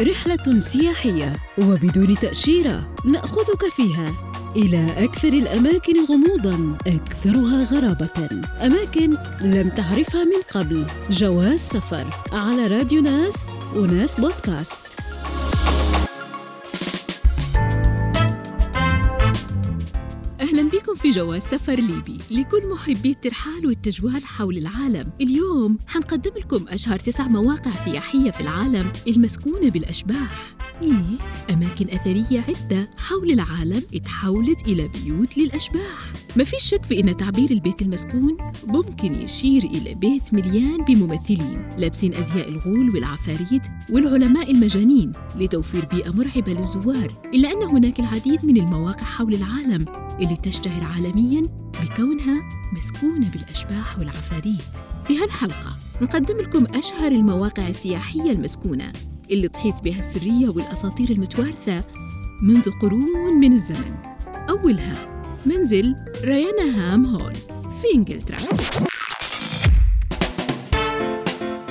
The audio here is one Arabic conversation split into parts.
رحلة سياحية وبدون تأشيرة نأخذك فيها إلى أكثر الأماكن غموضاً أكثرها غرابة. أماكن لم تعرفها من قبل. جواز سفر على راديو ناس وناس بودكاست. في جواز سفر ليبي لكل محبي الترحال والتجوال حول العالم. اليوم حنقدم لكم أشهر تسع مواقع سياحية في العالم المسكونة بالأشباح. إيه؟ أماكن أثرية عدة حول العالم اتحولت إلى بيوت للأشباح. ما فيش شك في أن تعبير البيت المسكون ممكن يشير إلى بيت مليان بممثلين لابسين أزياء الغول والعفاريت والعلماء المجانين لتوفير بيئة مرعبة للزوار إلا أن هناك العديد من المواقع حول العالم اللي تشتهر عالمياً بكونها مسكونة بالأشباح والعفاريت. في هالحلقة نقدم لكم أشهر المواقع السياحية المسكونة. اللي تحيط بها السرية والأساطير المتوارثة منذ قرون من الزمن. أولها منزل رينهام هول في إنجلترا.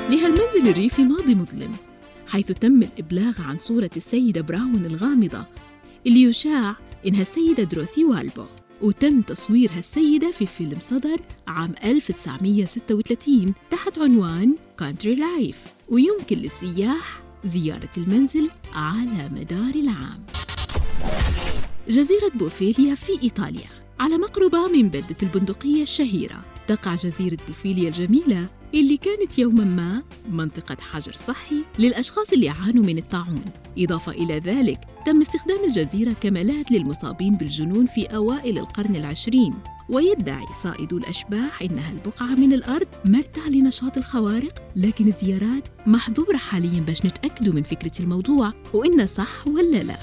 لهالمنزل الريفي ماضي مظلم حيث تم الإبلاغ عن صورة السيدة براون الغامضة اللي يشاع إنها السيدة دروثي والبول. وتم تصوير هالسيدة في فيلم صدر عام 1936 تحت عنوان Country Life ويمكن للسياح زيارة المنزل على مدار العام. جزيرة بوفيليا في إيطاليا. على مقربة من بلدة البندقية الشهيرة. تقع جزيرة بوفيليا الجميلة اللي كانت يوما ما منطقة حجر صحي للأشخاص اللي يعانوا من الطاعون. إضافة إلى ذلك تم استخدام الجزيرة كملاذ للمصابين بالجنون في أوائل القرن العشرين. ويدعي صائدو الأشباح إنها البقعة من الأرض مرتع لنشاط الخوارق لكن الزيارات محظورة حاليا باش نتأكدوا من فكرة الموضوع وإنه صح ولا لا.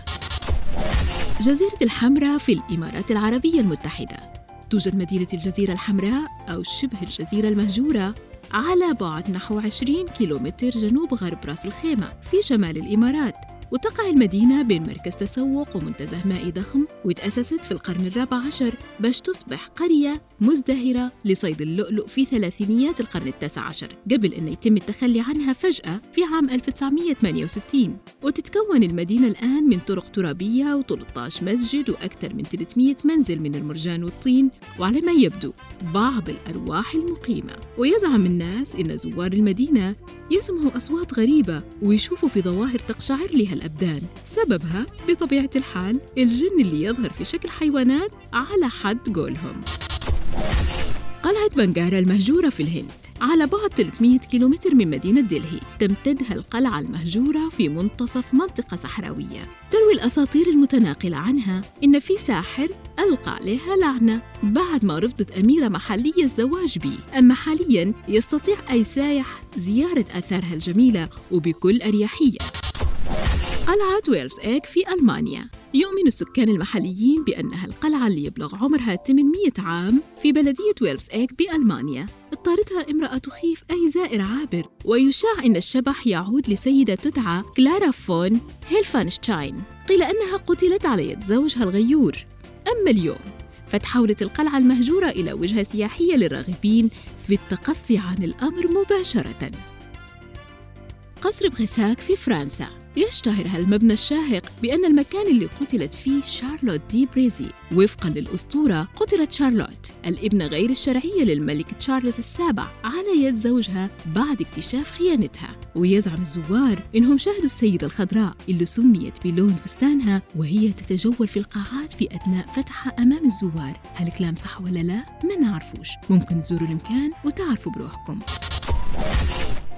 جزيرة الحمراء في الإمارات العربية المتحدة. توجد مدينة الجزيرة الحمراء أو شبه الجزيرة المهجورة على بعد نحو 20 كيلومتر جنوب غرب راس الخيمة في شمال الإمارات. وتقع المدينة بين مركز تسوق ومنتزه مائي ضخم وتأسست في القرن الرابع عشر باش تصبح قرية مزدهرة لصيد اللؤلؤ في ثلاثينيات القرن التاسع عشر قبل أن يتم التخلي عنها فجأة في عام 1968 وتتكون المدينة الآن من طرق ترابية و13 مسجد وأكثر من 300 منزل من المرجان والطين وعلى ما يبدو بعض الأرواح المقيمة. ويزعم الناس أن زوار المدينة يسمعوا أصوات غريبة ويشوفوا في ظواهر تقشعر لها الأبدان. سببها بطبيعة الحال الجن اللي يظهر في شكل حيوانات على حد قولهم. قلعة بنغارا المهجورة في الهند. على بعد 300 كيلومتر من مدينة دلهي تمتدها القلعة المهجورة في منتصف منطقة صحراوية. تروي الأساطير المتناقلة عنها إن في ساحر ألقى عليها لعنة بعد ما رفضت أميرة محلية الزواج به. أما حالياً يستطيع أي سايح زيارة آثارها الجميلة وبكل أريحية. قلعة ويلفز إيك في ألمانيا. يؤمن السكان المحليين بأنها القلعة اللي يبلغ عمرها 800 عام في بلدية ويلفز إيك بألمانيا. اضطرتها امرأة تخيف أي زائر عابر ويشاع أن الشبح يعود لسيدة تدعى كلارا فون هيلفانشتاين. قيل أنها قتلت على يد زوجها الغيور. أما اليوم فتحولت القلعة المهجورة إلى وجهة سياحية للراغبين في التقصي عن الأمر مباشرة. قصر بريساك في فرنسا. يشتهر هالمبنى الشاهق بأنه المكان اللي قتلت فيه شارلوت دي بريزي. وفقا للأسطورة قتلت شارلوت الابنة غير الشرعية للملك تشارلز السابع على يد زوجها بعد اكتشاف خيانتها. ويزعم الزوار إنهم شاهدوا السيدة الخضراء اللي سميت بلون فستانها وهي تتجول في القاعات في أثناء فتحها أمام الزوار. هل الكلام صح ولا لا؟ ما نعرفوش. ممكن تزوروا المكان وتعرفوا بروحكم.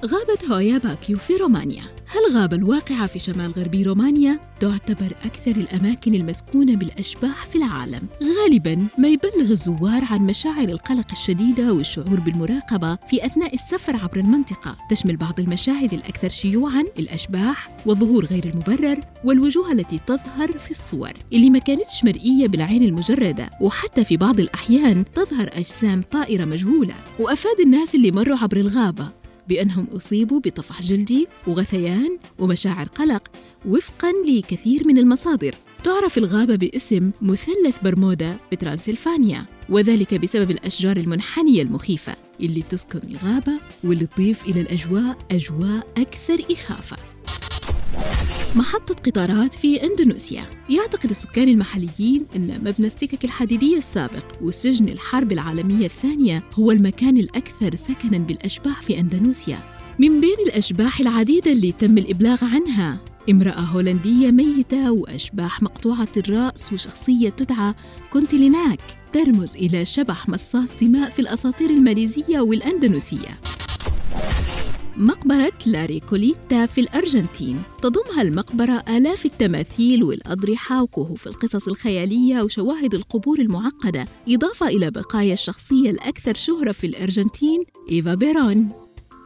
غابة هويا باكيو في رومانيا. هالغابة الواقعة في شمال غربي رومانيا؟ تعتبر أكثر الأماكن المسكونة بالأشباح في العالم. غالباً ما يبلغ الزوار عن مشاعر القلق الشديدة والشعور بالمراقبة في أثناء السفر عبر المنطقة. تشمل بعض المشاهد الأكثر شيوعاً الأشباح والظهور غير المبرر والوجوه التي تظهر في الصور. اللي ما كانتش مرئية بالعين المجردة. وحتى في بعض الأحيان تظهر أجسام طائرة مجهولة. وأفاد الناس اللي مروا عبر الغابة بأنهم أصيبوا بطفح جلدي وغثيان ومشاعر قلق وفقا لكثير من المصادر. تعرف الغابة باسم مثلث برمودا بترانسلفانيا وذلك بسبب الأشجار المنحنية المخيفة اللي تسكن الغابة واللي تضيف إلى الأجواء أجواء أكثر إخافة. محطة قطارات في إندونيسيا. يعتقد السكان المحليين أن مبنى السكك الحديدية السابق وسجن الحرب العالمية الثانية هو المكان الأكثر سكناً بالأشباح في أندونيسيا. من بين الأشباح العديدة اللي تم الإبلاغ عنها امرأة هولندية ميتة وأشباح مقطوعة الرأس وشخصية تدعى كونتيليناك ترمز إلى شبح مصاص دماء في الأساطير الماليزية والأندونيسية. مقبرة لاريكوليتا في الأرجنتين. تضمها المقبرة آلاف التماثيل والأضرحة وكهوف القصص الخيالية وشواهد القبور المعقدة. إضافة إلى بقايا الشخصية الأكثر شهرة في الأرجنتين إيفا بيرون.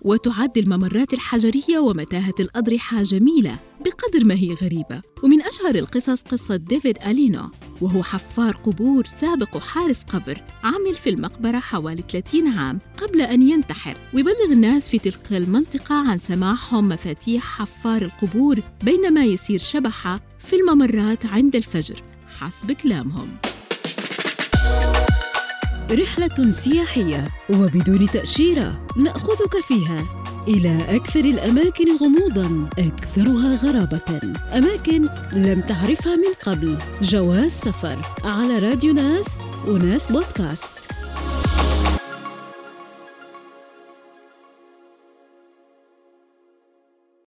وتعد الممرات الحجرية ومتاهة الأضرحة جميلة بقدر ما هي غريبة. ومن أشهر القصص قصة ديفيد ألينو. وهو حفار قبور سابق وحارس قبر عمل في المقبرة حوالي 30 عام قبل أن ينتحر. ويبلغ الناس في تلك المنطقة عن سماعهم مفاتيح حفار القبور بينما يسير شبحة في الممرات عند الفجر. حسب كلامهم. رحلة سياحية وبدون تأشيرة نأخذك فيها. إلى أكثر الأماكن غموضاً أكثرها غرابة. أماكن لم تعرفها من قبل. جواز سفر على راديو ناس وناس بودكاست.